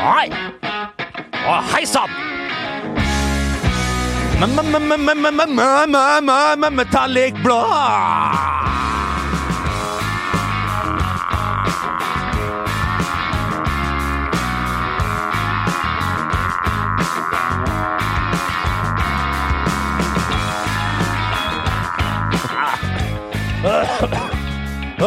Hei! Og hei sann! Metallic blå!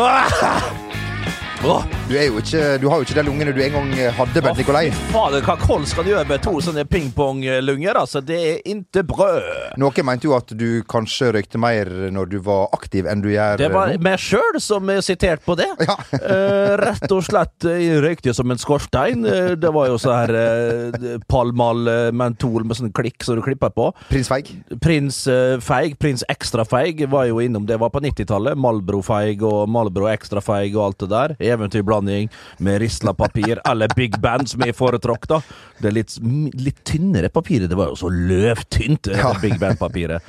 Åh, Du, ikke, du har jo ikke de lungene du en gang hadde, Bent Nikolai. Fader, hva koll skal du gjøre med to sånne pingponglunger? Altså, det er inte brød. Noen mente jo at du kanskje røykte mer når du var aktiv enn du gjør Det var meg sjøl som er sitert på det. Ja. Eh, rett og slett eh, jeg røykte jo som en skorstein. Eh, det var jo sånn her eh, palmal eh, mentol med sånn klikk som du klipper på. Prins Feig. Prins eh, Feig, Prins Ekstra Feig, var jo innom det. var på 90-tallet. Malbro Feig og Malbro Ekstra Feig og alt det der. Eventyrblanding med risla papir, eller Big Band, som jeg foretrakk. Det er litt, litt tynnere papiret. Det var jo så løvtynt, Ja. Big Band-papiret.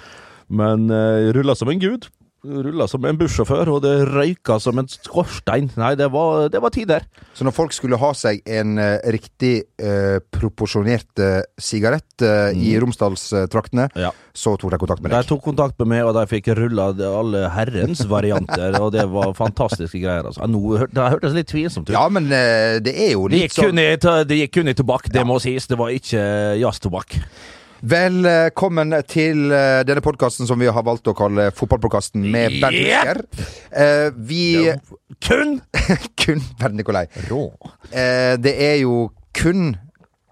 Men uh, rulla som en gud. Rulla som en bussjåfør, og det røyka som en skorstein. Nei, det var, det var tider. Så når folk skulle ha seg en uh, riktig uh, proporsjonert uh, sigarett mm. i Romsdalstraktene, Ja. så tok de kontakt med deg? De tok kontakt med meg, og de fikk rulla alle herrens varianter, og det var fantastiske greier. Altså. Nå, det hørtes litt tvilsomt ut. Ja, men det er jo litt sånn det gikk kun i tobakk, det må sies. Det var ikke jazztobakk. Velkommen til eh, denne podkasten som vi har valgt å kalle Fotballpodkasten med Bernt Yep. Husker. Eh, vi Kun Kun Bernt Nikolai. rå. Eh, det er jo kun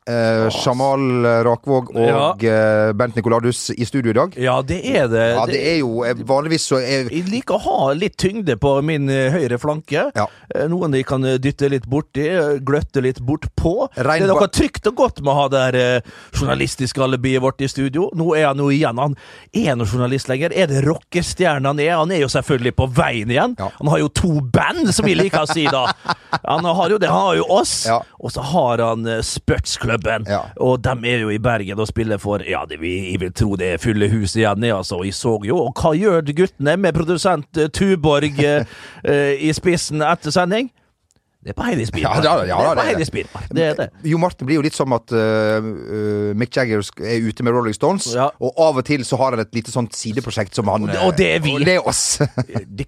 eh, Jamal Rakvåg og ja. Bent Nikoladus i studio i dag. Ja, det er det. Ja, det er jo eh, Vanligvis så er Jeg liker å ha litt tyngde på min eh, høyre flanke. Ja. Eh, Noen de kan eh, dytte litt borti, eh, gløtte litt bort på. Rein det er noe trygt og godt med å ha det her eh, journalistiske alibiet vårt i studio. Nå er han jo igjen. Han er noen journalist lenger. Er det rockestjerne han er? Han er jo selvfølgelig på veien igjen. Ja. Han har jo to band, som vi liker å si da. Han har jo det. Han har jo oss, Ja. og så har han uh, Spøtsklubben. Ja. Og de er jo i Bergen og spiller for Ja, det, vi, jeg vil tro det er fulle hus igjen, jeg, altså. Jeg så jo Og hva gjør guttene med produsent eh, Tuborg eh, eh, i spissen etter sending? Det er på Heidi Spirmark. Ja, ja, ja, det er det er det. Det er. Jo Martin blir jo litt som at eh, Mick Jagger er ute med Rolling Stones, og av og til så har han et lite sånt sideprosjekt som han Og det- og det er vi. Og det er oss. The,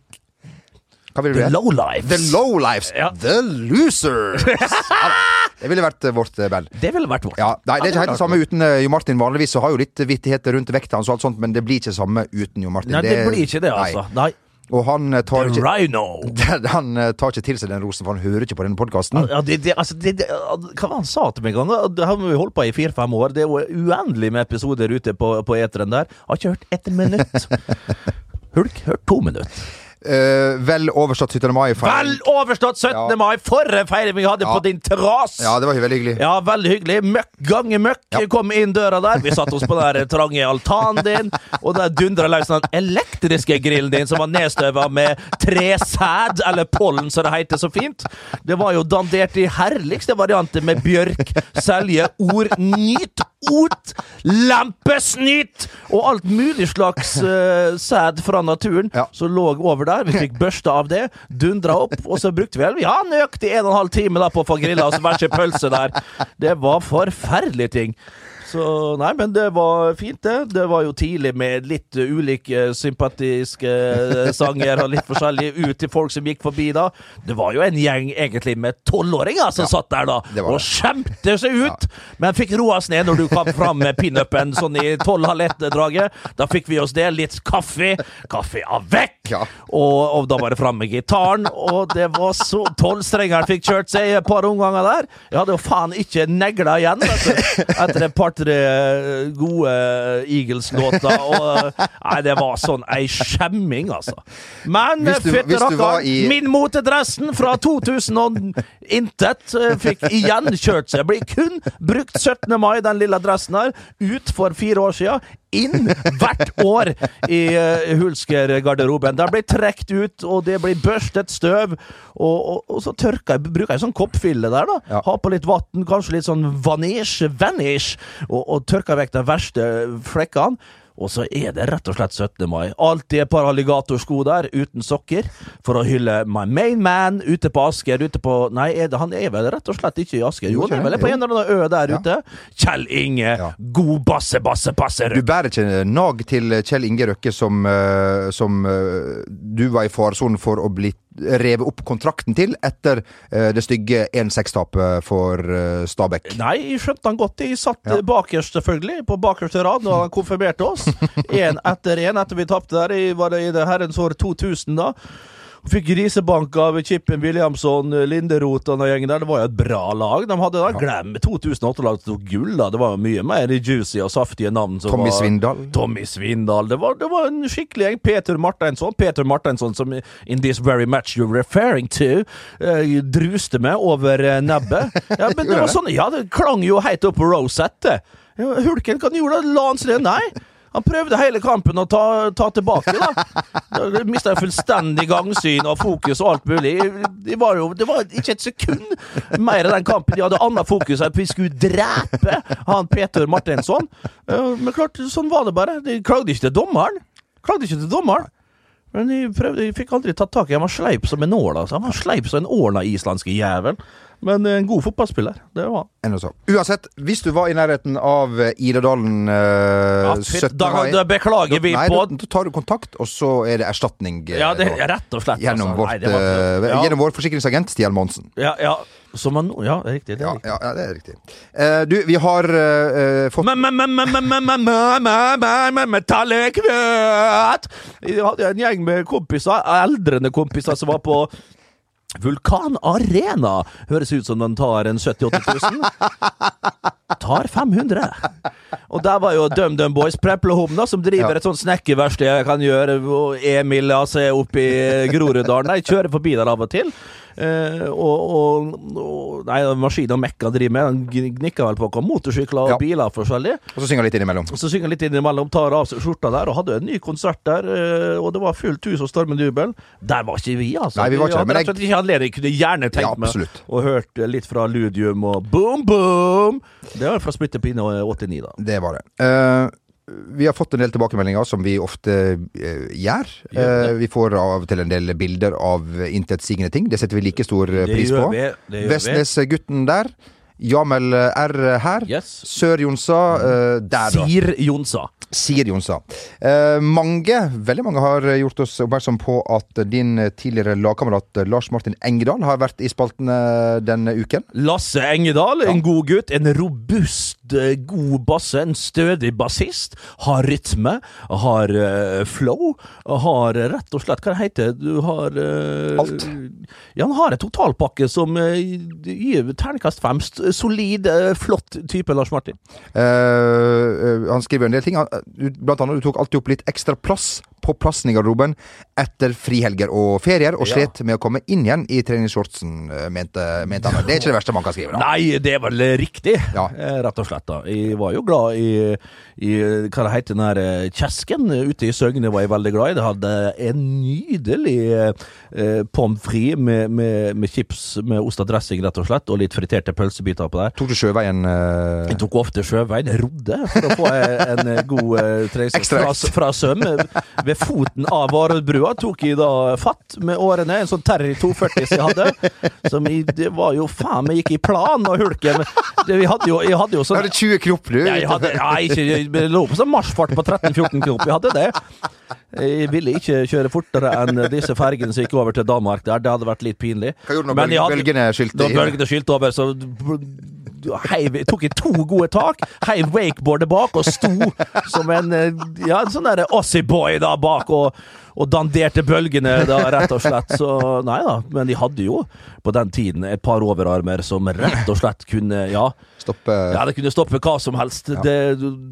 Hva vil du the? Lowlives. The Lowlives. Ja. The Losers. Det ville vært eh, vårt eh, band. Det ville vært vårt. Ja, nei, Det er ikke helt det samme uten eh, Jo Martin. Vanligvis så har jo litt vittigheter rundt vekta hans, og alt sånt, men det blir ikke det samme uten Jo Martin. Nei, det blir ikke det, altså. Nei. Og han tar ikke Rhino. han tar ikke til seg den rosen, for han hører ikke på denne podkasten. Ja, det, det, altså, det, det, hva var det han sa til meg en gang? Det har vi holdt på i fire-fem år. Det er jo uendelig med episoder ute på, på eteren der. Har ikke hørt ett minutt. Hulk, hørt to minutter. Eh, vel overstått 17. mai-feiring. Vel overstått 17. Ja. mai! For en feiring vi hadde Ja. på din terrasse! Ja, det var veldig hyggelig. Ja, veldig hyggelig. Møkk gange møkk Ja. kom inn døra der. Vi satte oss på den trange altanen din, og der dundra løs den elektriske grillen din som var nedstøva med tresæd, eller pollen, som det heter så fint. Det var jo dandert i herligste varianter med bjørk, selje, ord, nyt, ot, lampesnyt og alt mulig slags uh, sæd fra naturen Ja. som lå over der. Vi fikk børsta av det, dundra opp, og så brukte vi vel ja, nøyaktig en og en halv time da på å få grilla oss hver sin pølse der. Det var forferdelige ting. Så nei, men det var fint, det. Det var jo tidlig med litt uh, ulike sympatiske uh, sanger og litt forskjellig ut til folk som gikk forbi da. Det var jo en gjeng egentlig med tolvåringer som satt der da og skjemte seg ut, men fikk roa oss ned når du kom fram med pinupen sånn i tolv-halv ett-draget. Da fikk vi oss det. Litt kaffe. Kaffe avec! Ja. Og, og da var det fram med gitaren, og det var så Tolvstrengeren fikk kjørt seg i et par omganger der. Jeg hadde jo faen ikke negla igjen etter, etter et par-tre gode Eagles-låter. Og Nei, det var sånn ei skjemming, altså. Men hvis rakkeren, i- min motedressen fra 2000 og intet eh, fikk igjen kjørt seg. Blir kun brukt 17. mai, den lille dressen her, ut for fire år siden. Inn hvert år i uh, Hulsker-garderoben. Det blir trukket ut, og det blir børstet støv. Og, og, og så tørker jeg, bruker jeg sånn koppfille der, da. Ja. Ha på litt vann, kanskje litt sånn vanish, vanish, og, og tørker vekk de verste flekkene. Og så er det rett og slett 17. mai. Alltid et par alligatorsko der, uten sokker, for å hylle my main man ute på Asker. Ute på Nei, er det, han er vel rett og slett ikke i Asker? Jo, han er vel på en eller annen ø der ute. Kjell Inge, Ja. god basse, basse, basse Du bærer ikke nag til Kjell Inge Røkke som, som du var i faresonen for å bli revet opp kontrakten til etter det stygge 1-6-tapet for Stabæk. Nei, jeg skjønte han godt. Jeg satt Ja. bakerst, selvfølgelig, på bakerste rad når han konfirmerte oss. Én etter én etter vi tapte der. Jeg var det i det herrens år 2000, da. Fikk grisebank av Chippen Williamson, Linderoth og den gjengen der. Det var jo et bra lag. De hadde da Glem 2008-laget som tok gull, da. Det var jo mye mer juicy og saftige navn. som Tommy var- Svindal. Tommy Svindal. Det var, det var en skikkelig gjeng. Peter Marteinsson. Peter Marteinsson som in this very match you're referring to, eh, druste meg over eh, nebbet. Ja, men det var sånn, ja, det klang jo heit opp på Rosette. Hulken, hva gjorde han? La han seg ned? Nei. Han prøvde hele kampen å ta, ta tilbake, da. Da mista jeg fullstendig gangsyn og fokus og alt mulig. Det var jo det var ikke et sekund mer av den kampen. De hadde annet fokus enn at vi skulle drepe han Peter Martinsson. Eh, Men klart, sånn var det bare. De klagde ikke til dommeren. Klagde ikke til dommeren. Men jeg, prøvde, jeg fikk aldri tatt tak i. Han var sleip som en ål. Altså. Han var sleip som en ål av islandske jævel. Men en god fotballspiller. Det var han. Så. Uansett, hvis du var i nærheten av eh, Idadalen eh, Ja, 17. da, beklager vi Nei, på da, tar du kontakt, og så er det erstatning. eh, Ja, det er rett og slett. Gjennom, altså. vårt, Nei, var eh, ja. gjennom vår forsikringsagent Stian Monsen. Ja, ja. Som man, ja, det er riktig. Det er Ja, riktig. ja, ja, det er riktig. Eh, du, vi har eh, fått Metallekvøt! Jeg hadde en gjeng med kompiser, eldrende kompiser, som var på Vulkan Arena. Høres ut som den tar en 70 000-80 000. Tar 500. Og der var jo DumDum Boys, Preplehomna, som driver et sånt snekkerverksted jeg kan gjøre. Og Emil altså, er oppe i Groruddalen. Jeg kjører forbi der av og til. Eh, og, og, og Nei, maskiner og mekka driver med. Han gnikker vel på hva motorsykler og Ja. biler forskjellig. Og så synger litt innimellom. Og så synger litt innimellom, tar av seg skjorta der, og hadde en ny konsert der. eh, Og det var fullt hus og stormende jubel. Der var ikke vi, altså. Nei, vi var ikke hadde men jeg... ikke anledning. Jeg kunne gjerne Ja, tenkt meg absolutt. og hørt litt fra Ludium og Boom Boom. Det var fra Splitter Pinne 89, da. Det var det. Eh, vi har fått en del tilbakemeldinger, som vi ofte uh, gjør. Eh, vi får av og til en del bilder av intetsigende ting. Det setter vi like stor eh, pris på. Vestnes-gutten der. Jamel R her. Yes. Sør-Jonsa uh, der, da. Sier Sier Jonsa. Eh, mange, veldig mange har gjort oss oppmerksom på at din tidligere lagkamerat Lars Martin Engedal har vært i spaltene denne uken. Lasse Engedal, en god gutt. En robust, eh, god basse. En stødig bassist. Har rytme. Har eh, flow. Har rett og slett Hva det heter Du har uh, Alt. Ja, han har en totalpakke som uh, gir terningkast fem. Solid, flott type, Lars Martin. Han skriver en del ting. Han, blant annet du tok alltid opp litt ekstra plass på plassen i garderoben etter frihelger og ferier, og slet med å komme inn igjen i treningsshortsen, eh, mente, mente han. Det er ikke det verste man kan skrive. da. Nei, det er vel riktig, Ja. eh, rett og slett. da Jeg var jo glad i, i hva det heter, den her eh, kjesken ute i Søgne, var jeg veldig glad i. Det hadde en nydelig eh, pommes frites med, med, med chips med ost og dressing, rett og slett, og litt friterte pølsebiter på der. Tok du sjøveien eh, Jeg tok ofte sjøveien, rodde, for å få en god eh, trening fra, fra Søm. Ved foten av Varoddbrua tok jeg da fatt med årene, en sånn Terry 240 som jeg hadde. Som jeg, det var jo faen meg gikk i plan og hulken. Det, vi hadde jo, jeg hadde jo sånn hadde 20 knop, du. ja, jeg hadde, ja, ikke, jeg lå på sånn marsjfart på 13-14 knop. Jeg hadde det. Jeg ville ikke kjøre fortere enn disse fergene som gikk over til Danmark der. Det hadde vært litt pinlig. Hva gjorde du når bølgene skylte Da når bølgene skylte over, så heiv, tok jeg to gode tak, heiv wakeboardet bak og sto som en eh, ja, sånn der Aussie-boy da bak og, og danderte bølgene, da, rett og slett. Så nei da, men de hadde jo på den tiden et par overarmer som rett og slett kunne Ja, Stoppe ja det kunne stoppe hva som helst. Det,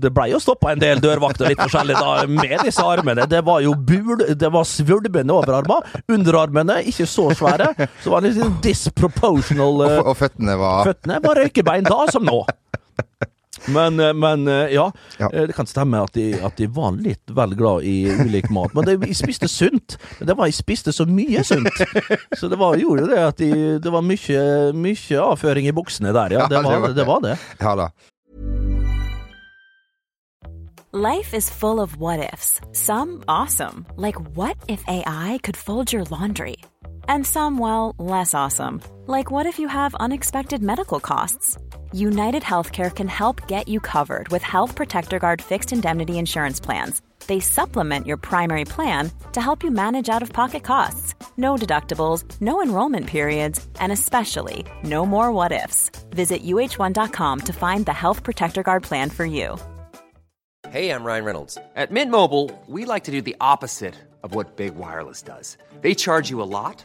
det blei jo stoppa en del dørvakter litt forskjellig da med disse armene. Det var jo bul, det var svulmende overarmer. Underarmene ikke så svære. Så var det litt disproposional. disproportional og, eh, og føttene var Føttene var røykebein da som nå. Men, eh, men eh, ja, Ja. eh, det kan stemme at de, at de var litt vel glad i ulik mat. Men de, de spiste sunt. Men det var de spiste så mye sunt. Så det var, gjorde jo det at de, det var mye, mye avføring i buksene der, ja. Ja, Det var det. Var det. Ja da. Life is full of what ifs. Some awesome, like what if AI could fold your laundry? And some, well, less awesome, like what if you have unexpected medical costs? United Healthcare can help get you covered with Health Protector Guard fixed indemnity insurance plans. They supplement your primary plan to help you manage out of pocket costs. No deductibles, no enrollment periods, and especially no more what ifs. Visit uh1.com to find the Health Protector Guard plan for you. Hey, I'm Ryan Reynolds. At Mint Mobile, we like to do the opposite of what Big Wireless does. They charge you a lot,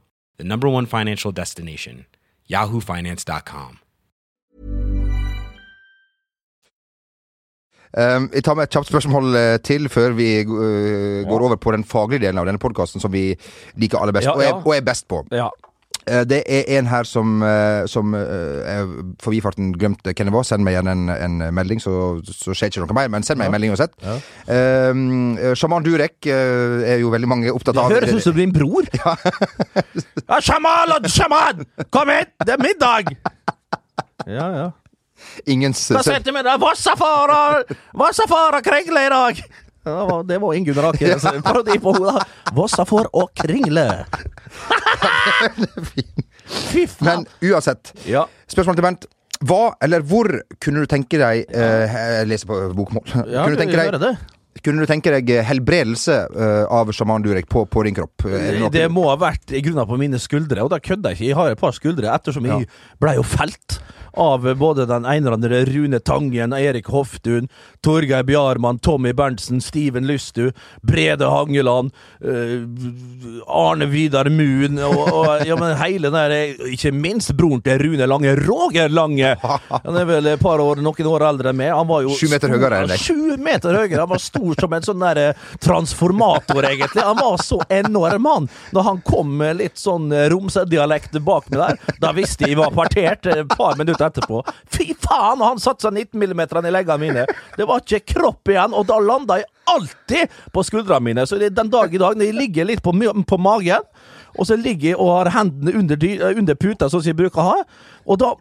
the number one financial destination, yahoofinance.com. Um, jeg tar med et kjapt spørsmål eh, til før vi uh, går over på den faglige delen av denne podkasten, som vi liker aller best, Ja, og, er, ja. og er best på. Ja. Eh, Det er en her som, eh, som eh, jeg for bifarten glemte hvem det var. Send meg igjen en, en melding, så, så skjer ikke noe mer. Men send meg en melding uansett. Eh, Sjaman Durek er jo veldig mange opptatt Det høres ut som din bror. Ja. Sjaman og Shaman! Kom hit! Det er middag! Ja, ja. Ingen Da setter vi deg Vossafar og Vossafar Kringle i dag! Ja, det var- det var Ingunn Rake. så Parodi på henne. Vossafar å Kringle. Fy faen. Men uansett. Ja. Spørsmål til Bent. Hva eller hvor kunne du tenke deg eh, Jeg leser på bokmål. Ja, kunne, du tenke deg, det. kunne du tenke deg helbredelse uh, av sjaman Durek på, på din kropp? Uh, det må ha vært i grunnen på mine skuldre, og da kødder jeg ikke. Jeg har et par skuldre, ettersom jeg ble jo felt av både den ene og den andre Rune Tangen, Erik Hoftun, Torgeir Bjarmann, Tommy Berntsen, Steven Lystu, Brede Hangeland, uh, Arne Vidar Moon og, og ja, men hele den der Ikke minst broren til Rune Lange, Roger Lange! Han er vel et par år, noen år eldre enn meg. Han var jo Sju meter høyere enn deg. Sju meter høyere! Han var stor som en sånn der eh, transformator, egentlig. Han var så enorm, han. Da han kom med litt sånn eh, romsedialekt bak meg der, da visste jeg var partert eh, et par minutter etterpå. Fy faen! Han satsa 19 mm i leggene mine. Det var ikke kropp igjen, og da landa jeg alltid på skuldrene mine. Så den dag i dag, når jeg ligger litt på, på magen og så ligger jeg og har hendene under, eh, under puta, sånn som jeg bruker å ha. Og da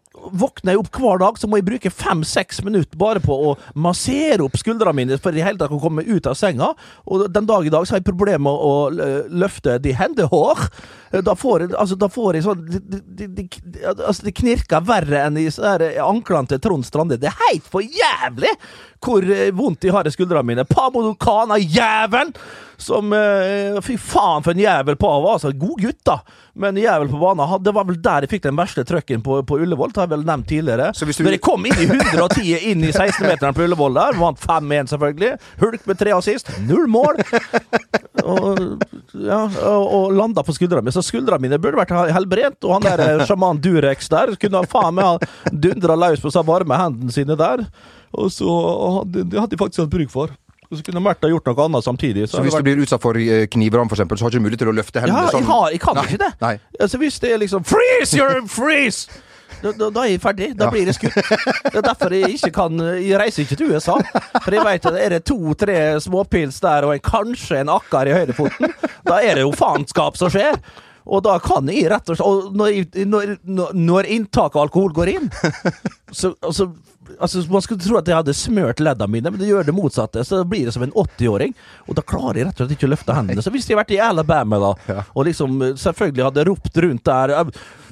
våkner jeg opp hver dag, så må jeg bruke fem-seks minutter bare på å massere opp skuldrene mine for i hele tatt å komme ut av senga. Og den dag i dag så har jeg problemer med å løfte de hendehår. Eh, Da får jeg, altså, da får jeg sånn de, de, de, altså, det knirker verre enn i eh, anklene til Trond Strande. Det er helt for jævlig hvor eh, vondt de har i skuldrene mine. Pamodokana, jævelen! Som eh, Fy faen, for en jævel Pav var. Altså, god gutt, da. Men jævel på banen. Det var vel der jeg fikk den verste trøkken på, på Ullevål. Det har jeg vel nevnt tidligere. Så hvis du- Når jeg kom inn i 110 inn i 16-meteren på Ullevål der, vant 5-1 selvfølgelig. Hulk med tre assist, null mål. Og, ja, og, og landa på skuldrene mine. Så skuldrene mine burde vært helbredt. Og han der eh, sjaman Durex der kunne han faen meg dundra løs på seg varme hendene sine der. Og så hadde, det hadde de faktisk hatt bruk for. Og så kunne Märtha gjort noe annet samtidig. Så så hvis vært... du blir utsatt for eh, knivran, eksempel, så har du ikke mulighet til å løfte ja, hendene jeg, har, jeg kan Nei, ikke det. Nei. Altså Hvis det er liksom Freeze! You're freeze! Da, da, da er jeg ferdig. Da blir jeg skutt. Det er derfor jeg ikke kan Jeg reiser ikke til USA. For jeg vet at er det to-tre småpils der og en, kanskje en akkar i høyrefoten, da er det jo faenskap som skjer. Og da kan jeg rett og slett Og når, når, når, inntaket av alkohol går inn så, altså, altså, Man skulle tro at jeg hadde smørt leddene mine, men det gjør det motsatte. Så da blir det som en 80-åring. Og da klarer jeg rett og slett ikke å løfte hendene. Så hvis jeg hadde vært i Alabama da, og liksom eh, selvfølgelig hadde ropt rundt der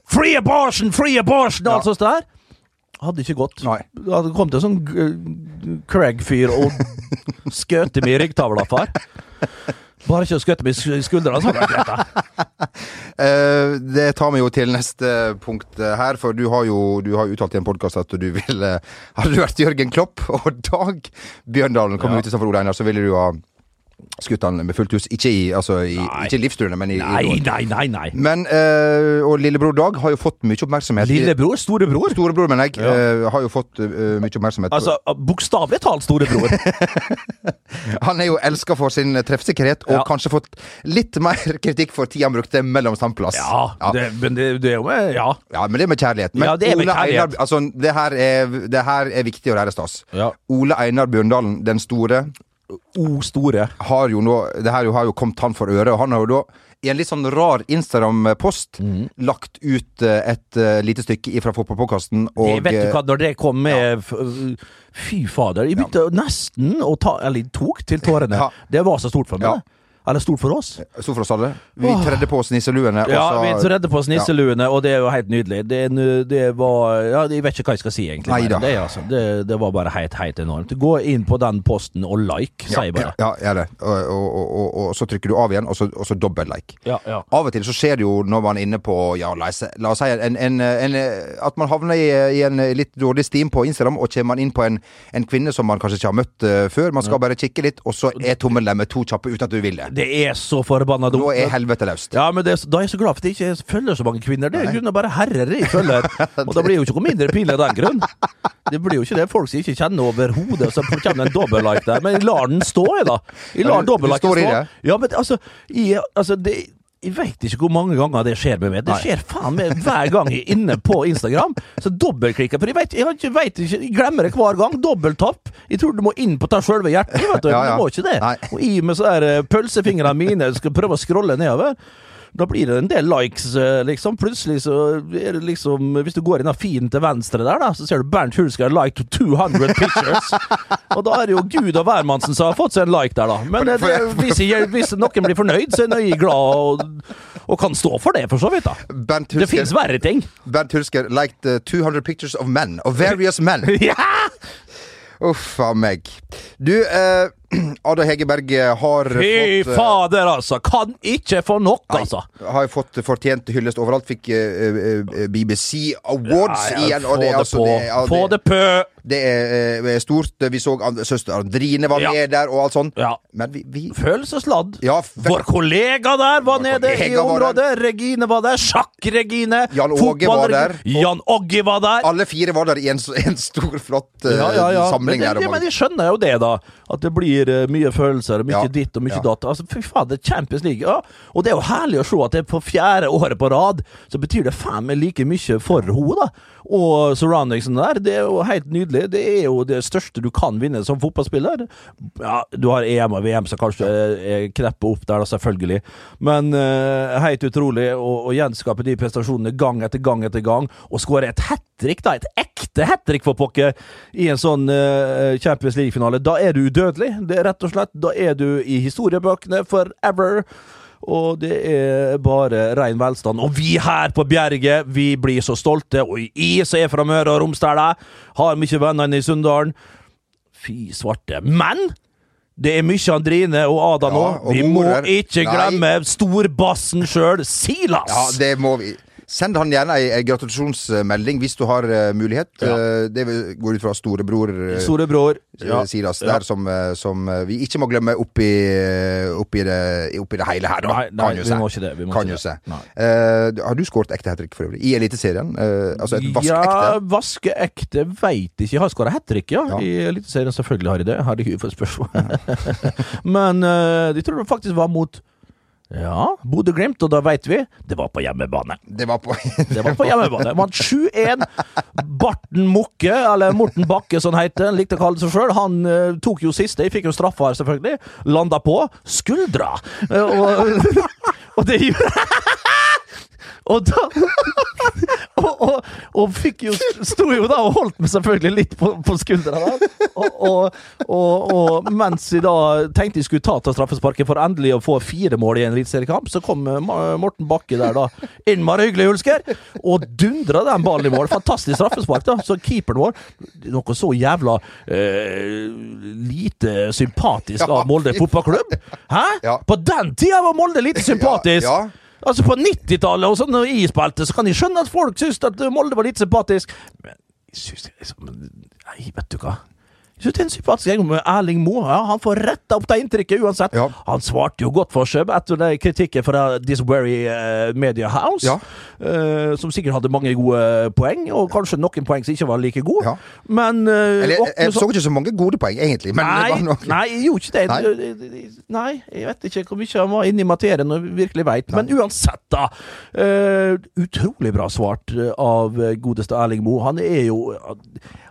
Free abortion! Free abortion! Og alt sånt der. Hadde ikke gått. Nei. Det hadde kommet en sånn eh, Craig-fyr og skjøt meg i ryggtavla, far. Bare ikke å skjøte meg i skuldra, så hadde det. Eh, det tar vi jo til neste punkt eh, her, for du har jo du har uttalt i en podkast at du ville Hadde du vært Jørgen Klopp og Dag Bjørndalen kom Ja. ut istedenfor Ole Einar, så ville du ha skutt han med fullt hus. Ikke i, altså, i, ikke livstruende, men i, Nei, i nei, nei. nei. Men, eh, og lillebror Dag har jo fått mye oppmerksomhet. Lillebror? Storebror? Storebror, mener jeg, Ja. eh, har jo fått eh, mye oppmerksomhet. Altså, bokstavelig talt storebror. Han er jo elska for sin treffsikkerhet, og Ja. kanskje fått litt mer kritikk for tida han brukte mellom standplass. Ja, Det, men det, det er jo med Ja. Ja, men det er med kjærlighet. Men Ja, det er med Ole kjærlighet. Einar, altså, det, her er, det her er viktig og det her er stas. Ja. Ole Einar Bjørndalen den store O store. har jo nå Det her jo- har jo kommet han for øre, og han har jo da i en litt sånn rar Instagram-post mm. lagt ut eh, et uh, lite stykke fra fotballpodkasten. Det vet du eh, hva, når det kom med ja. Fy fader. Jeg begynte nesten å ta Eller tok til tårene. Ja. Det var så stort for meg. Ja. Eller stort for oss. Stort for oss alle. Vi tredde på oss nisseluene. Ja, så- vi tredde på oss nisseluene, og det er jo helt nydelig. Det, det var Ja, jeg vet ikke hva jeg skal si, egentlig. Nei mer da. enn Det, altså. det, det var bare helt, helt enormt. Gå inn på den posten og like, sier jeg bare. Ja, ja, det. Og, og, og, og, så trykker du av igjen, og så, og så dobbel-like. Ja, ja. Av og til så skjer det jo når man er inne på ja, la oss, si en, en, en, at man havner i, i en litt dårlig steam på Instagram, og kommer man inn på en, en kvinne som man kanskje ikke har møtt eh, før. Man skal bare kikke litt, og så er tommelen med to kjappe uten at du vil det. Det er så forbanna dumt. Nå er helvete løst. Ja, men det, da er jeg så glad for at jeg ikke følger så mange kvinner. Det er grunnen bare herrer jeg følger. Og da blir det jo ikke noe mindre pinlig av den grunn. Det blir jo ikke det. Folk som ikke kjenner overhodet, så kommer det en dobbel-like der. Men jeg lar den stå, jeg, da. Jeg Ja, lar står stå. Ja, men altså, jeg, altså det, jeg veit ikke hvor mange ganger det skjer med meg. Det skjer faen meg hver gang jeg er inne på Instagram. Så dobbeltklikker. For jeg vet, jeg, ikke, vet ikke, jeg glemmer det hver gang. Dobbelttapp. Jeg tror du må inn på ta sjølve hjertet. Vet du. Ja, ja. Du må ikke det. Nei. Og i med sånne eh, pølsefingrene mine skal prøve å scrolle nedover. Da blir det en del likes, eh, liksom. Plutselig så er det liksom Hvis du går inn fint til venstre der, da, så ser du Bernt Hulsker like to 200 pictures. og da er det jo Gud og hvermannsen som har fått seg en like der, da. Men eh, det, hvis, jeg, hvis noen blir fornøyd, så er jeg glad og, og kan stå for det, for så vidt, da. Bernt Det fins verre ting. Bernt Hulsker liked uh, 200 pictures of men. Of various men. ja! Uff a meg. Du, eh, Ada Hegerberg har Fy fått Fy fader, altså! Kan ikke få nok, altså! har fått fortjent hyllest overalt. Fikk uh, uh, BBC Awards Ja, ja, igjen. Og det, er det altså, på. det, ja, Få det pø! det er eh, stort. Vi så søster Andrine var Ja. med der, og alt sånt. Ja. Men vi, vi Følelsesladd. Ja, Vår kollega der var nede i området. var. Regine var der. Sjakk-Regine. Jan Åge var der. Jan Åge var der. Alle fire var der i en, en stor, flott eh, samling. Men, der. det, men de skjønner jo det, da. At det blir eh, mye følelser, mye Ja. ditt og mye Ja. datt. Altså, fy faen, det er Champions League. Ja. Og det er jo herlig å se at det er på fjerde året på rad, så betyr det faen meg like mye for henne, da. Og surroundingsen der, det er jo helt nydelig. Det er jo det største du kan vinne som fotballspiller. Ja, du har EM og VM som kanskje er kneppet opp der, da, selvfølgelig. Men uh, helt utrolig å gjenskape de prestasjonene gang etter gang etter gang, og skåre et hat trick, da. Et ekte hat trick, for pokker, i en sånn uh, Champions League-finale. Da er du udødelig. Det er rett og slett Da er du i historiebøkene forever. Og det er bare rein velstand. Og vi her på Bjerget, vi blir så stolte. Og jeg som er fra Møre og Romsdal, har mye venner inne i Sunndalen. Fy svarte. Men det er mye Andrine og Ada nå. Ja, vi må ikke glemme storbassen sjøl, Silas! Ja, det må vi. Send han gjerne ei ei gratulasjonsmelding hvis du har eh, mulighet. Ja. Eh, det går ut fra storebror uh, Storebror. Silas Ja. der, som, eh, som eh, vi ikke må glemme oppi, oppi, det, oppi det hele her, da. Nei, nei, kan jo vi må ikke det, må kan ikke det. Eh, har du skåret ekte hat trick for øvrig? I Eliteserien? Uh, altså et vaskeekte? Ja, vaskeekte veit ikke. Jeg har skåra hat trick, ja. Ja. I Eliteserien, selvfølgelig har jeg det. Herregud, for et spørsmål. Men uh, jeg tror det faktisk var mot Ja, Bodø-Glimt, og da veit vi det var på hjemmebane. Det var på Det var på hjemmebane. Vant 7-1. Barten Mokke, eller Morten Bakke som han heter, likte å kalle seg sjøl, han uh, tok jo siste. Jeg fikk jo straffa her, selvfølgelig. Landa på skuldra. Uh, og, og det gjorde Og da og, og, og fikk jo Sto jo da og holdt meg selvfølgelig litt på, på skuldra. Og, og, mens jeg da tenkte jeg skulle ta til straffesparket for endelig å få fire mål i en eliteseriekamp, så kom eh, Morten Bakke der da. Innmari hyggelig, Hulsker! Og dundra den ballen i mål. Fantastisk straffespark, da. Så keeperen vår Noe så jævla eh, lite sympatisk av Molde fotballklubb. Hæ? På den tida var Molde lite sympatisk! Ja, ja. Altså På 90-tallet og sånn spilte, så kan jeg skjønne at folk syntes at Molde var litt sympatisk. Men jeg syns liksom Nei, vet du hva. Jeg synes det er en sympatisk gjeng med Erling Moe. Ja, han får retta opp det inntrykket uansett. Ja. Han svarte jo godt for seg etter det kritikken fra This Very uh, Media House, Ja. uh, som sikkert hadde mange gode poeng, og kanskje noen poeng som ikke var like gode. Men uh, Eller, jeg, jeg så ikke så mange gode poeng, egentlig. Men det Nei, nei, jeg gjorde ikke det. Nei. Nei. jeg vet ikke hvor mye han var inne i materien og virkelig veit. Men uansett, da. eh, utrolig bra svart eh, av eh, godeste Erling Moe. Han er jo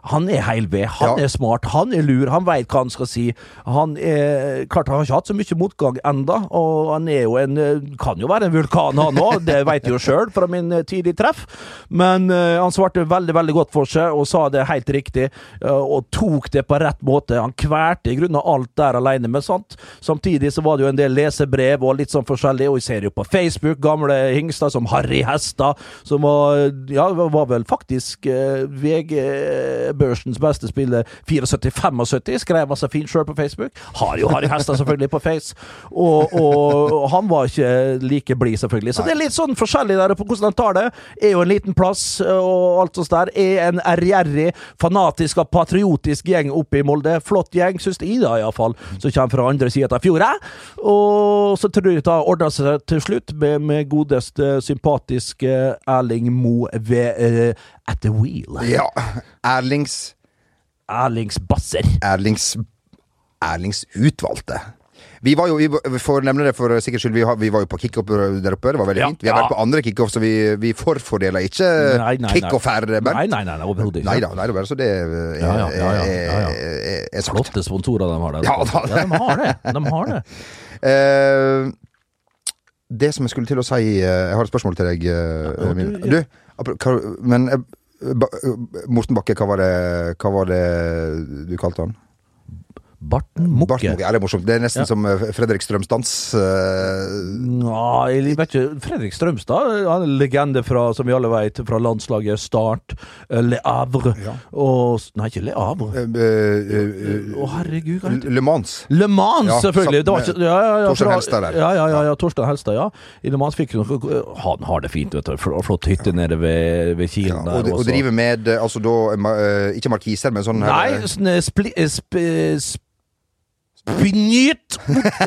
Han er heil ved. Han er smart, han er lur, han veit hva han skal si. Han er Klart han har ikke hatt så mye motgang enda, og han er jo en eh, Kan jo være en vulkan, han òg. Det veit jeg jo sjøl fra min eh, tidlige treff. Men uh, han svarte veldig, veldig godt for seg, og sa det helt riktig. uh, og tok det på rett måte. Han kvalte i grunnen alt der alene, men sant. Samtidig så var det jo en del lesebrev og litt sånn forskjellig, og jeg ser jo på Facebook gamle hingster som Harry Hestad, som var Ja, var vel faktisk uh, VG-børsens beste spiller 74-75, skrev altså fint sjøl på Facebook. Har jo Harry Hestad selvfølgelig på Face, og, og, og han var ikke like blid, selvfølgelig. Så det er litt sånn forskjellig der på hvordan han tar det. Er jo en liten plass og alt sånt der. Er en ærgjerrig, fanatisk og patriotisk gjeng oppe i Molde. Flott gjeng, syns jeg da, iallfall, som kommer fra andre sida av fjorda. Og så tror jeg det ordner seg til slutt med, med godeste, sympatiske Erling Moe ved uh, At the Wheel. Ja. Erlings Erlings Basser. Erlings Erlings utvalgte. Vi var jo, vi, får nevne det for sikkerhets skyld, vi, har, vi var jo på kickoff der oppe. Det var veldig Ja, fint. Vi har ja. vært på andre kickoff, så vi, vi forfordeler ikke Nei, nei, nei. kickoff her, Bernt. Nei, nei, nei, nei overhodet ikke. Nei da, nei bare så det er, Ja, ja, ja, ja. Flotte sponsorer de har der. Ja, da. ja, de har det. De har det. Eh, det som jeg skulle til å si eh, Jeg har et spørsmål til deg, min. du- Du, men Morten Bakke, hva var, det, hva var det du kalte han? Barten Barten Mukke. Ja, det er morsomt. Det er nesten Ja. som eh, Fredrik Strømsdans. eh, Nei, jeg vet ikke. Fredrik Strømstad han er en legende fra, som vi alle vet, fra landslaget Start, eh, Le Havre Ja. og Nei, ikke Le Havre. Å, uh, uh, Å, herregud, heter? Le Mans. Le Mans, Ja, selvfølgelig! Det var ikke, ja, ja, ja, Torstein Helstad der. Ja, ja, ja, Torstein Helstad, ja. I Le Mans fikk Han har det fint, vet du. Flott hytte nede ved, ved Kilen og, der. og driver med eh, altså da eh, eh, Ikke markiser, men sånn Nei, her, eh, spli, sp, sp, eh, Spinyt!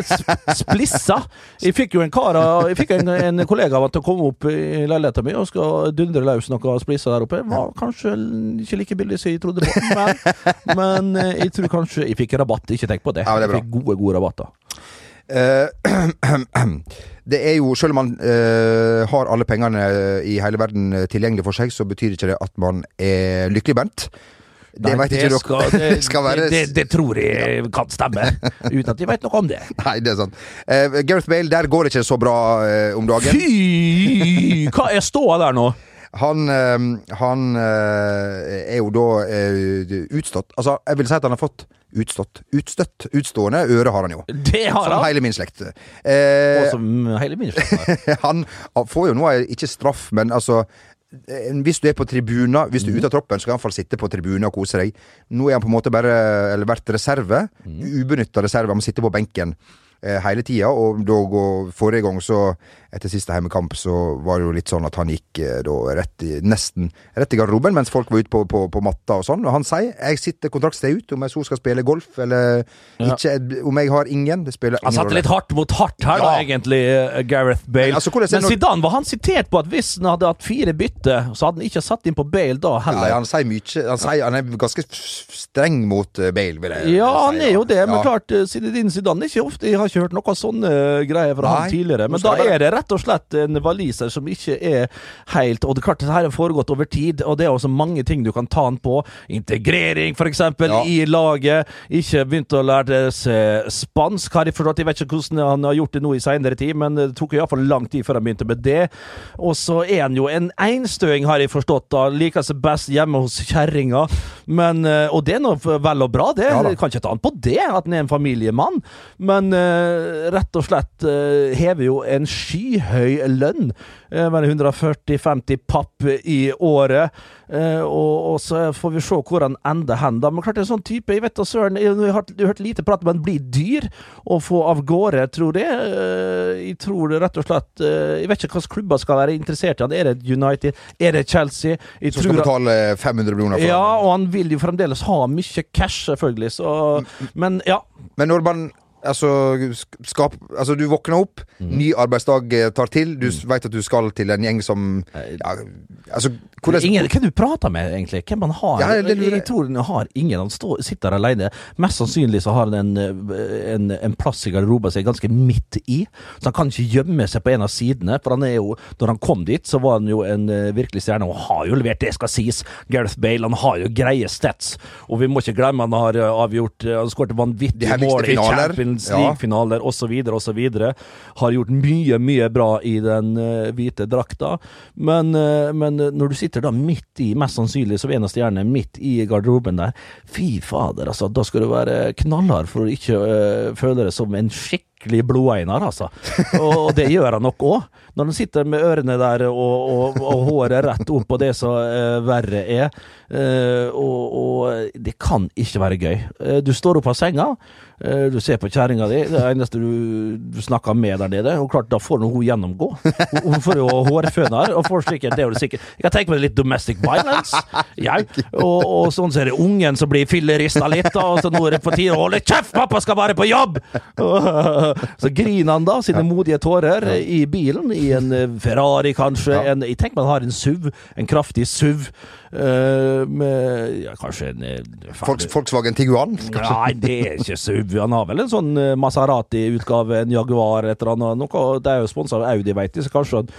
Sp- Splissa! Jeg fikk jo en kar Jeg fikk en, en kollega av han til å komme opp i leiligheten min og skal dundre løs noe splissa der oppe. Var kanskje ikke like billig som jeg trodde på, men, men eh, jeg tror kanskje jeg fikk rabatt. Ikke tenk på det. Ja, det. Jeg fikk gode, gode rabatter. Eh, det er jo, selv om man uh, har alle pengene i hele verden tilgjengelig for seg, så betyr ikke det at man er lykkelig, Bent. Det Nei, vet ikke dere. skal, det, skal være det, det, tror jeg kan stemme, uten at jeg vet noe om det. Nei, det er sant. Uh, Gareth Bale, der går det ikke så bra uh, om dagen. Fy! Hva er ståa der nå? Han, eh, han er jo da utstått Altså, jeg vil si at han har fått utstått. Utstøtt. Utstående øre har han jo. Det har Som han! hele min slekt. Eh, Og som hele min slekt har. han får jo nå ikke straff, men altså hvis du er på tribuner, hvis du er ute av troppen, så kan du iallfall sitte på tribunen og kose deg. Nå er han på en måte bare eller vært reserve. Ubenytta reserve. Han må sitte på benken eh, hele tida, og da går, forrige gang så etter siste heimekamp så var det jo litt sånn at han gikk eh, da rett i, nesten rett i garderoben mens folk var ute på, på, på matta og sånn. Og han sier jeg sitter kontraktsted ut om jeg så skal spille golf eller Ja. ikke. Om jeg har ingen, det spiller Han ingen satte litt hardt mot hardt her, da, egentlig, eh, Gareth Bale. Men altså, Men Zidane var han sitert på at hvis han hadde hatt fire bytte, så hadde han ikke satt inn på Bale da heller. Ja, han sier mye Han, sier, han er ganske streng mot eh, Bale, vil jeg Ja, si, han er jo det, men Ja. klart Zidane er ikke ofte Jeg har ikke hørt noe sånne greier fra Nei, han tidligere. Men da er det rett og slett en waliser som ikke er helt Og det klart, det her har foregått over tid, og det er også mange ting du kan ta han på. Integrering, eksempel, Ja. i laget. Ikke begynt å lære spansk, har jeg forstått. Jeg vet ikke hvordan han har gjort det nå i seinere tid, men det tok iallfall lang tid før han begynte med det. Og så er han jo en einstøing, har jeg forstått. da Liker seg best hjemme hos kjerringa. Men, eh, og det er nå vel og bra, det. Ja da. Kan ikke ta han på det, at han er en familiemann. Men eh, rett og slett eh, hever jo en skyhøy lønn. med 140-50 papp i året. Eh, og, og så får vi se hvor han ender hen, da. Men klart det er en sånn type Jeg vet da søren, jeg har hørt, jeg har hørt lite prat om han blir dyr å få av gårde, tror jeg. Eh, jeg tror det rett og slett eh, Jeg vet ikke hvilke klubber skal være interessert i han. Er det United? Er det Chelsea? Jeg Som skal tror- betale 500 millioner for ja, og han vil jo fremdeles ha mye cash, selvfølgelig. Så, men ja. Men når man Altså, skap, altså du våkner opp, Mm. ny arbeidsdag eh, tar til, du mm. vet at du skal til en gjeng som ja, Altså, hvordan Ingen, hvem du prater med, egentlig? Hvem han har? Ja, det jeg jeg. tror han har ingen. Han står, sitter alene. Mest sannsynlig så har han en, eh, en, en plass i garderoben som er ganske midt i. Så han kan ikke gjemme seg på en av sidene. For han er jo, når han kom dit, så var han jo en eh, virkelig stjerne, og har jo levert, det skal sies. Gareth Bale, han har jo greie stats. Og vi må ikke glemme han har avgjort Han skåret vanvittige mål i finaler. Champions. League-finaler osv. osv. Har gjort mye, mye bra i den uh, hvite drakta. Men, uh, men når du sitter da midt i, mest sannsynlig som eneste av midt i garderoben der, fy fader, altså. Da skal du være knallhard for å ikke uh, føle deg som en skikkelig blodeinar, altså. Og det gjør han nok òg. Når han sitter med ørene der og, og, og håret rett opp på det som uh, verre er. Uh, og, og det kan ikke være gøy. Uh, du står opp av senga, eh, du ser på kjerringa di, det eneste du, du snakker med der nede. Og klart, da får hun hun gjennomgå. Hun, får jo hårføner, og får sikkert det er jo sikkert Jeg kan tenke meg litt domestic violence. Ja. Og, og sånn så er det ungen som blir fillerista litt, og så nå er det på tide å holde kjeft, pappa skal være på jobb! Så griner han da sine modige tårer i bilen, i en eh, Ferrari kanskje. En, jeg tenker man har en SUV, en kraftig SUV, eh, med ja, kanskje en eh, Volks, Volkswagen Tiguan? Nei, det er ikke så Han har vel en sånn eh, Maserati-utgave, en Jaguar, et eller annet. Noe, det er jo sponsa av Audi, veit jeg, så kanskje han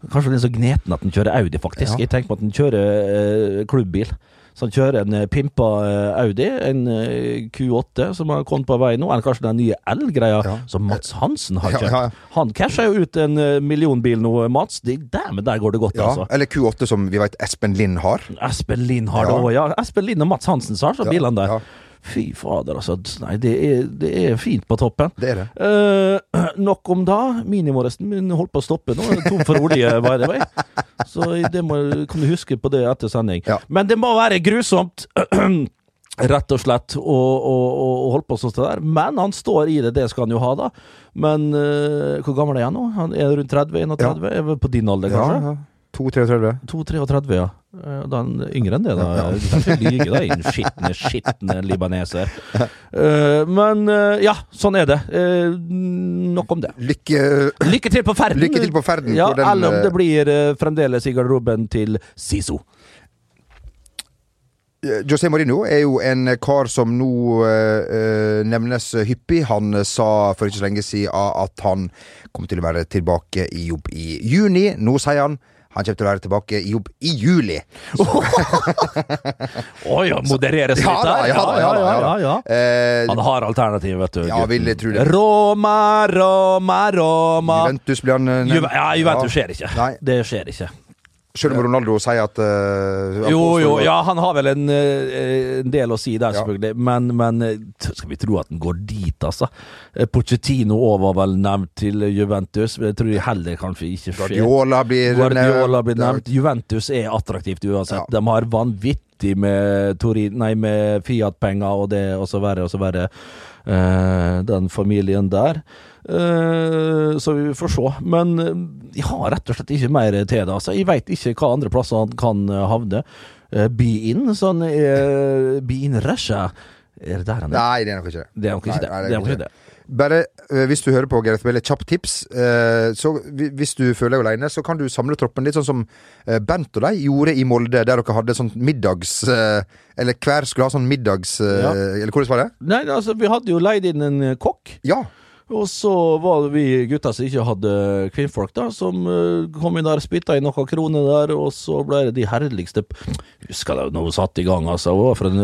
Kanskje han er så gneten at han kjører Audi, faktisk. Ja. Jeg tenker på at han kjører eh, klubbbil. Så han kjører en eh, pimpa eh, Audi, en eh, Q8 som har kommet på vei nå, eller kanskje den nye L-greia Ja. som Mats Hansen har kjøpt. ja, ja. Han casha jo ut en millionbil nå, Mats. Det- Dæven, der går det godt, altså. eller Q8 som vi vet Espen Lind har. Espen Lind har Ja. det òg, ja. Espen Lind og Mats Hansen sa så bilene der. Ja. Fy fader, altså. Nei, det er, det er fint på toppen. Det er det. Eh, nok om da. Minimoresten min holdt på å stoppe nå. Er Tom for olje, by the way. Så det må, kan du huske på det etter sending. Ja. Men det må være grusomt. Rett og slett å å- å holde på sånn der. Men han står i det, det skal han jo ha, da. Men eh, hvor gammel er han nå? Han er rundt 30-31? Er vel på din alder, kanskje? Ja, ja. 2-33. 2-33, ja. Eh, Da er han yngre enn det, da. Derfor lyver da, din skitne, skitne libaneser. Eh, men eh, ja, sånn er det. Nok om det. Lykke Lykke til på ferden! Lykke til på ferden, Ja, den, eller om det blir fremdeles i garderoben til Siso. José Mourinho er jo en kar som nå eh, nevnes hyppig. Han sa for ikke så lenge siden at han kom til å være tilbake i jobb i juni. Nå sier han han kommer til å være tilbake i jobb i juli. Å ja, modereres litt Ja da, der? ja da, ja da, ja da. ja, ja. Eh, Han har alternativ, vet du. Ja, vil jeg tro det. Roma, Roma, Roma Juventus blir han nevnt. Juve, Ja, Juventus skjer ikke. Nei. Det skjer ikke. Selv om Ronaldo sier at uh, Jo, jo, ja, han har vel en, eh, en del å si der, Ja. selvfølgelig. Men, men eh, skal vi tro at han går dit, altså? Pochettino var vel nevnt til Juventus. Jeg tror heller kanskje ikke skjer. Guardiola blir Guardiola blir nevnt. Juventus er attraktivt uansett. Ja. De har vanvittig med, med Fiat-penger og det, og så verre og så verre. Uh, den familien der. Eh, så vi får se. Men eh, jeg har rett og slett ikke mer til det. Altså. Jeg veit ikke hva andre plasser han kan eh, havne. Be in, sånn Be in Russia. Er det der han er? Nei, det er nok ikke det. Det er nok ikke Nei, det. nei, Det er nok ikke det. Bare hvis du hører på Gareth Bale, kjapt tips. så Hvis du føler deg alene, så kan du samle troppen litt sånn som Bent og de gjorde i Molde, der dere hadde sånn middags... eller hver skulle ha sånn middags... Ja. Eller hvordan var det? Nei, altså, vi hadde jo leid inn en kokk. Ja. Og så var det vi gutter som ikke hadde kvinnfolk, da, som eh, kom inn der, spytta i noen kroner der, og så ble det de herligste Husker jeg da hun satte i gang, altså. Hun var fra en,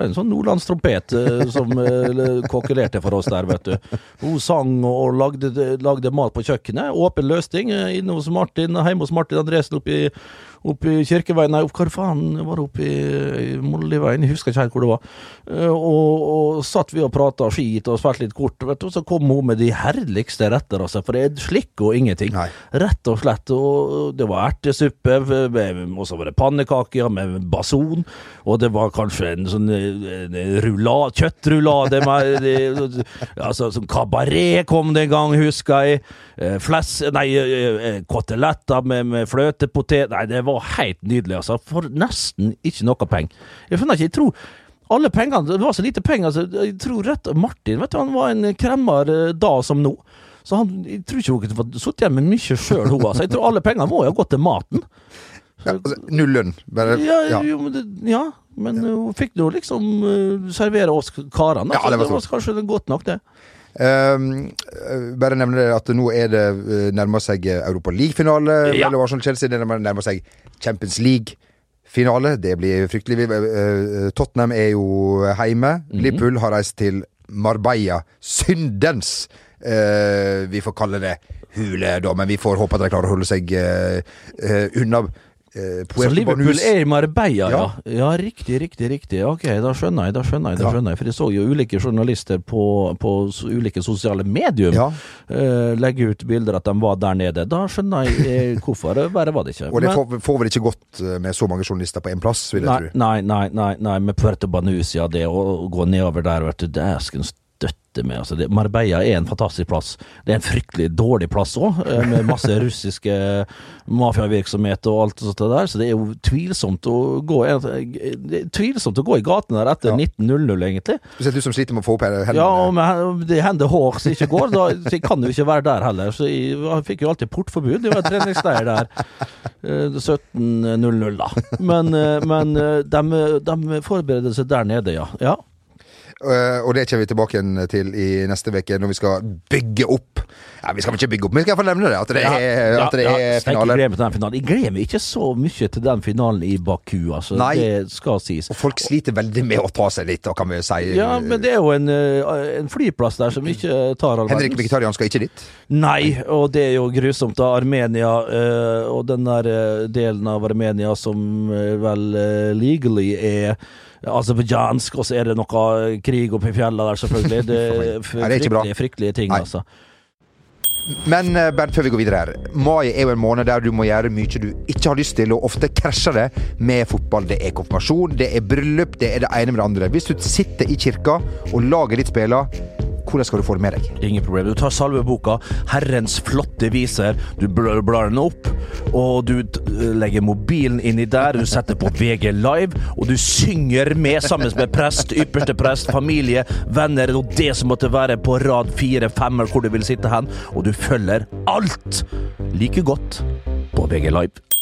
en sånn nordlandstrompet eh, som uh, kokkelerte for oss der, vet du. Hun sang og lagde, lagde mat på kjøkkenet. Åpen løsning eh, inne hos Martin, hjemme hos Martin Andresen oppe i oppe i Kirkeveien, nei, hvor faen var det oppe i, Molliveien, jeg husker ikke helt hvor det var. Eh, og, og satt vi og prata skit og spilte litt kort, vet du, så kom hun med de herligste retter, altså, for det er slikk og ingenting. Nei. Rett og slett. Og det var ertesuppe, og så var det pannekaker med bason, og det var kanskje en sånn rullade, kjøttrulade med Altså, som kabaret kom det en gang, husker jeg. Fles... Fless, nei, eh, eh, koteletter med, med fløtepotet Nei, det var helt nydelig, altså. For nesten ikke noe penger. Jeg finner ikke, jeg tror alle pengene, Det var så lite penger, så jeg tror rett Martin vet du, han var en kremmer eh, da som nå. Så han, jeg tror ikke hun fått sittet igjen med mye sjøl, hun. Altså. Jeg tror alle pengene må jo ha gått til maten. ja altså, null lønn. Bare, Ja, ja. Jo, men, det, ja, men uh, hun fikk nå liksom uh, servere oss karene. Ja, altså. det var det var kanskje godt nok, det. Ehm, eh, bare nevne at nå er det eh, nærmer seg Europa League-finale Ja. mellom Arsenal og Chelsea. Det nærmer seg Champions League-finale. Det blir fryktelig. Eh, Tottenham er jo hjemme. Mhm. Liverpool har reist til Marbella. Syndens! eh, vi får kalle det hule, da, men vi får håpe at de klarer å holde seg eh, eh, unna eh, Så Liverpool er i Marbella, ja. Ja. ja. riktig, riktig, riktig. Ok, da skjønner jeg, da skjønner jeg. da skjønner jeg For jeg så jo ulike journalister på, på ulike sosiale medium Ja. eh, legge ut bilder at de var der nede. Da skjønner jeg eh, hvorfor. Verre var det ikke. Og det får, får vel ikke gått eh, med så mange journalister på én plass, vil jeg Nei, tro. nei, nei, nei, nei, med Puerto Banús, ja, det å gå nedover der, vet du, det er støtte med. Altså, det, Marbella er en fantastisk plass. Det er en fryktelig dårlig plass òg, med masse russiske mafiavirksomhet og alt sånt der, så det er jo tvilsomt å gå, er tvilsomt å gå i gatene der etter Ja. 1900, egentlig. Spesielt du som sliter med å få opp hendene. Ja, og med, det hender hår som ikke går, da så jeg kan jo ikke være der heller. Så jeg, jeg fikk jo alltid portforbud. Det var treningsleir der. eh, 17.00, da. Men, eh, men eh, de, de forbereder seg der nede, ja. ja. Eh, og det kommer vi tilbake igjen til i neste uke, når vi skal bygge opp Ja, Vi skal ikke bygge opp, men vi skal iallfall nevne det. At det er, at det er steik, finale. Jeg gleder meg gleder ikke så mye til den finalen i Baku, altså. Nei. Det skal sies. Og folk sliter veldig med å ta seg litt, kan vi si. Ja, men det er jo en, eh, en flyplass der som ikke tar all Henrik verdens- Vegetarian skal ikke dit. Nei, og det er jo grusomt. da Armenia eh, og den der delen av Armenia som vel legally er aserbajdsjansk, og så er det noe krig oppe i fjellene der, selvfølgelig. Det er fryktelige, fryktelige ting, Nei. altså. Men eh, Bernt, før vi går videre her. Mai er jo en måned der du må gjøre mye du ikke har lyst til, og ofte krasjer det med fotball. Det er konfirmasjon, det er bryllup, det er det ene med det andre. Hvis du sitter i kirka og laget ditt spiller, hvordan skal du få det med deg? Ingen problem. Du tar salveboka, Herrens flotte viser, du blar, den opp, og du legger mobilen inni der, du setter på VG Live, og du synger med sammen med prest, ypperste prest, familie, venner og det som måtte være på rad fire, fem, eller hvor du vil sitte hen, og du følger alt like godt på VG Live.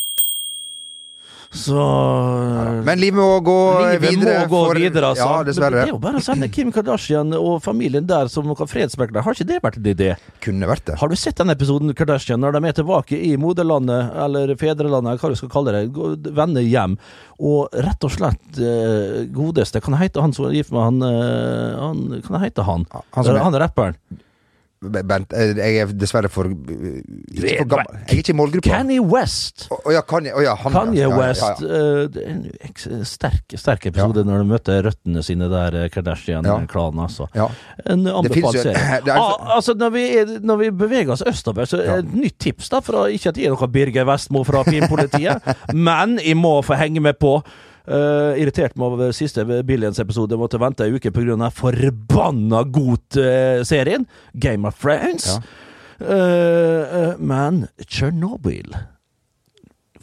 Så Men livet må gå Livet videre. må gå for- videre, altså. Ja, Det er jo bare å sende Kim Kardashian og familien der som noen fredsmeklere. Har ikke det vært en idé? Kunne vært det. Har du sett den episoden Kardashian når de er tilbake i moderlandet, eller fedrelandet, hva du skal kalle det, vender hjem, og rett og slett eh, godeste Kan jeg hete han som er gift med han, eh, han Kan jeg hete han? Han han er rapperen. Bernt, eh, jeg er dessverre for, eh, for. Jeg er ikke i målgruppa. Kanye West. Å å ja, Kanye, å ja, han, Kanye ja, West. eh, det er en sterk, sterk episode når du møter røttene sine der, Kardashian-klanen, altså. En anbefalt jo- serie. det er- ah, altså, når vi, er, når vi beveger oss østover, så er et nytt tips da, fra, Ikke at jeg er noe Birger Vestmo fra Filmpolitiet, men jeg må få henge med på Uh, irritert meg over siste Billions-episode. Måtte vente ei uke pga. forbanna GOT-serien. Game of Friends. Ja. Uh, uh, men Tsjernobyl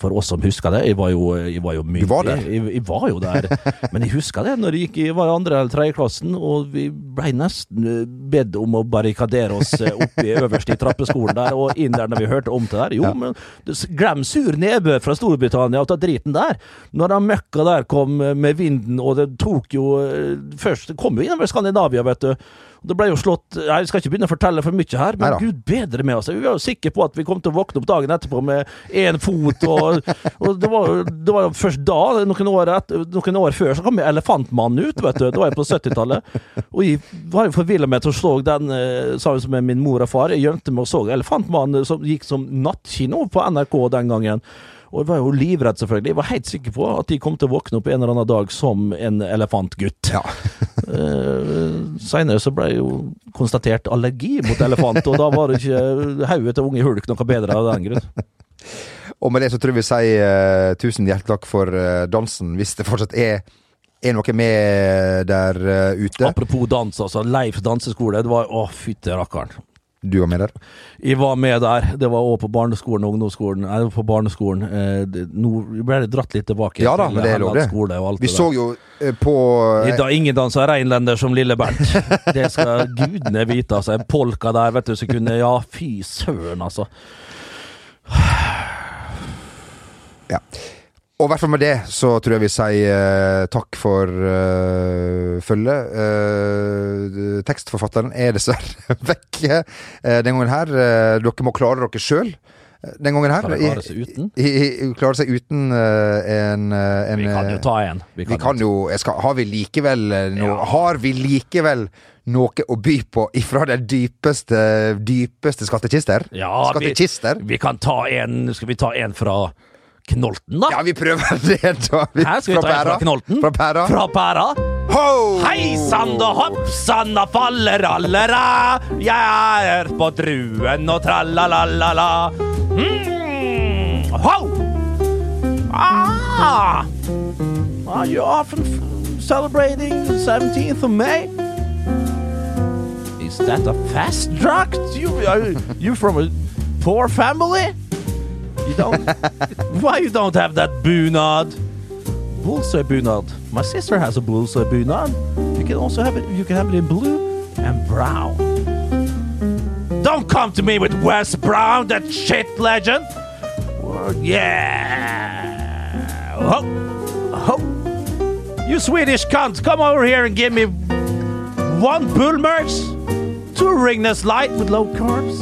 for oss som husker det, jeg var jo, jeg var jo mye, Du var der? Jeg, jeg var jo der. Men jeg husker det når jeg gikk i var andre eller tredjeklassen, og vi ble nesten eh, bedt om å barrikadere oss opp oppe i øverst i trappeskolen der, og inn der når vi hørte om det der. Jo, men glem sur nedbør fra Storbritannia og ta driten der. Når den møkka der kom eh, med vinden, og det tok jo eh, Først kom jo innover Skandinavia, vet du. Og Det ble jo slått Jeg skal ikke begynne å fortelle for mye her, men Neida. gud bedre med oss. Vi var jo sikre på at vi kom til å våkne opp dagen etterpå med én fot, og, og det, var, jo- det var først da, noen år, etter, noen år før, så kom Elefantmannen ut, vet du. Det var jo på 70-tallet. Og jeg var jo forvilla med til å slå den eh, sammen med min mor og far. Jeg gjemte meg og så Elefantmannen som gikk som nattkino på NRK den gangen. Og jeg var jo livredd, selvfølgelig. Jeg var helt sikker på at de kom til å våkne opp en eller annen dag som en elefantgutt. Ja. Uh, Seinere så ble jo konstatert allergi mot elefant, og da var det ikke hodet til unge hulk noe bedre av den grunn. Og med det så tror jeg vi sier uh, tusen hjertelig takk for uh, dansen, hvis det fortsatt er, er noe med der eh, ute. Apropos dans, altså. Leif danseskole. Det var Å, fytti rakkeren. Du var med der? Jeg var med der. Det var òg på barneskolen og ungdomsskolen. Nei, på barneskolen. Eh, nå ble det dratt litt tilbake. Ja da, men det er lov, det. Vi det så jo eh, på I dag ingen danser reinlender som lille Bernt. Det skal gudene vite, altså. En polka der, vet du, som kunne Ja, fy søren, altså. Ja. Og i hvert fall med det så tror jeg vi sier eh, takk for uh, følget. Eh, tekstforfatteren er dessverre vekke eh, den gangen her. Eh, dere må klare dere sjøl den gangen her. Klarer klare seg uten? I, i, i, klarer seg uten eh, en, eh, en Vi kan jo eh, ta en. Vi kan jo jeg skal, Har vi likevel eh, noe, Har vi likevel noe å by på ifra den dypeste, dypeste skattkister? Ja, vi, vi kan ta en Skal vi ta en fra Knolten, da? Ja, vi prøver det, da. Vi- Her skal vi ta en fra Knolten. Fra pæra. Fra pæra. Ho! Hei sann og hopp sann og fallerallera, jeg er på druen og trallalalala. Mm, ho! Ah! Are you often celebrating the 17th of May? Is that a fast drug? You, are you from a poor family? You don't. why you don't have that bunad? Bullseye bunad. My sister has a bullseye bunad. You can also have it. You can have it in blue and brown. Don't come to me with Wes Brown, that shit legend. Yeah. Ho, ho. You Swedish cunt, come over here and give me one Bullmerch, two Ringnes Light with low carbs,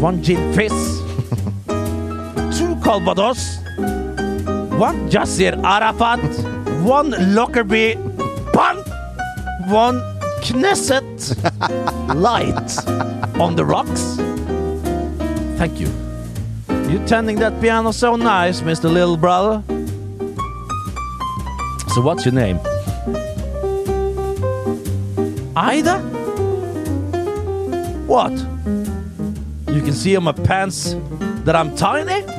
one gin fizz, Calvados, one Jasir Arafat, one Lockerbie Bun, one Knesset Light on the rocks. Thank you. You're tending that piano so nice, Mr. Little Brother. So what's your name? Ida? What? You can see on my pants that I'm tiny?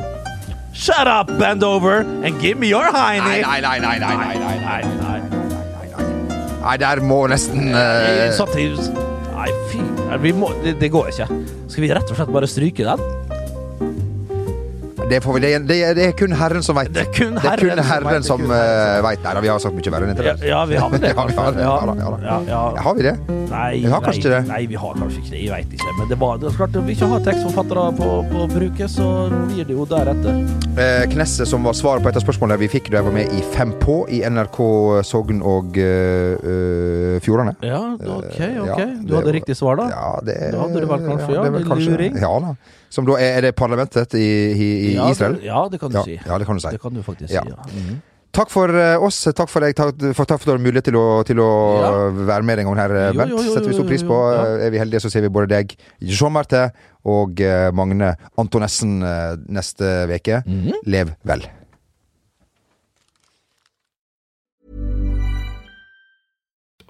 Shut up, bend over, and give me your hiney. Nei, nei, nei, nei, nei, nei, nei, nei. nei, nei. Nei, der må nesten uh... Nei, fy vi må, det, det går ikke. Skal vi rett og slett bare stryke den? Det, får vi, det, det, det er kun Herren som veit. Det er kun Herren, er kun Herren som vet, som uh, veit. Nei da, vi har sagt mye verre enn det. ja, vi har det. Ja, vi har det. Ja, ja, da. Har vi det? Nei, Vi har kanskje det. Nei, vi har kanskje ikke det. Jeg veit ikke. Men det, var, det er klart, om vi ikke har tekstforfattere på, på bruket, så blir det jo deretter. Eh, Knesset som var svaret på et av spørsmålene vi fikk da jeg var med i Fem på i NRK Sogn og eh, eh, Fjordane. Ja, ok, ok. Du hadde riktig svar, da? Ja, det, Det hadde du vel kanskje, ja, det vel kanskje- luring. Ja da. Som da er, er det parlamentet i, i, i Ja, Israel? Det, ja, det kan du si. ja, det kan du si. Det kan du faktisk si, ja. Mhm. Takk for eh, oss. Takk for deg. Takk for, takk for at du har mulighet til å, til å Ja. være med en gang her, Jo, Bent. jo, jo, Setter vi stor pris på. ja. Eh, Er vi heldige, så ser vi både deg, Jean Marte, og eh, Magne Antonessen neste uke. Mhm. Lev vel.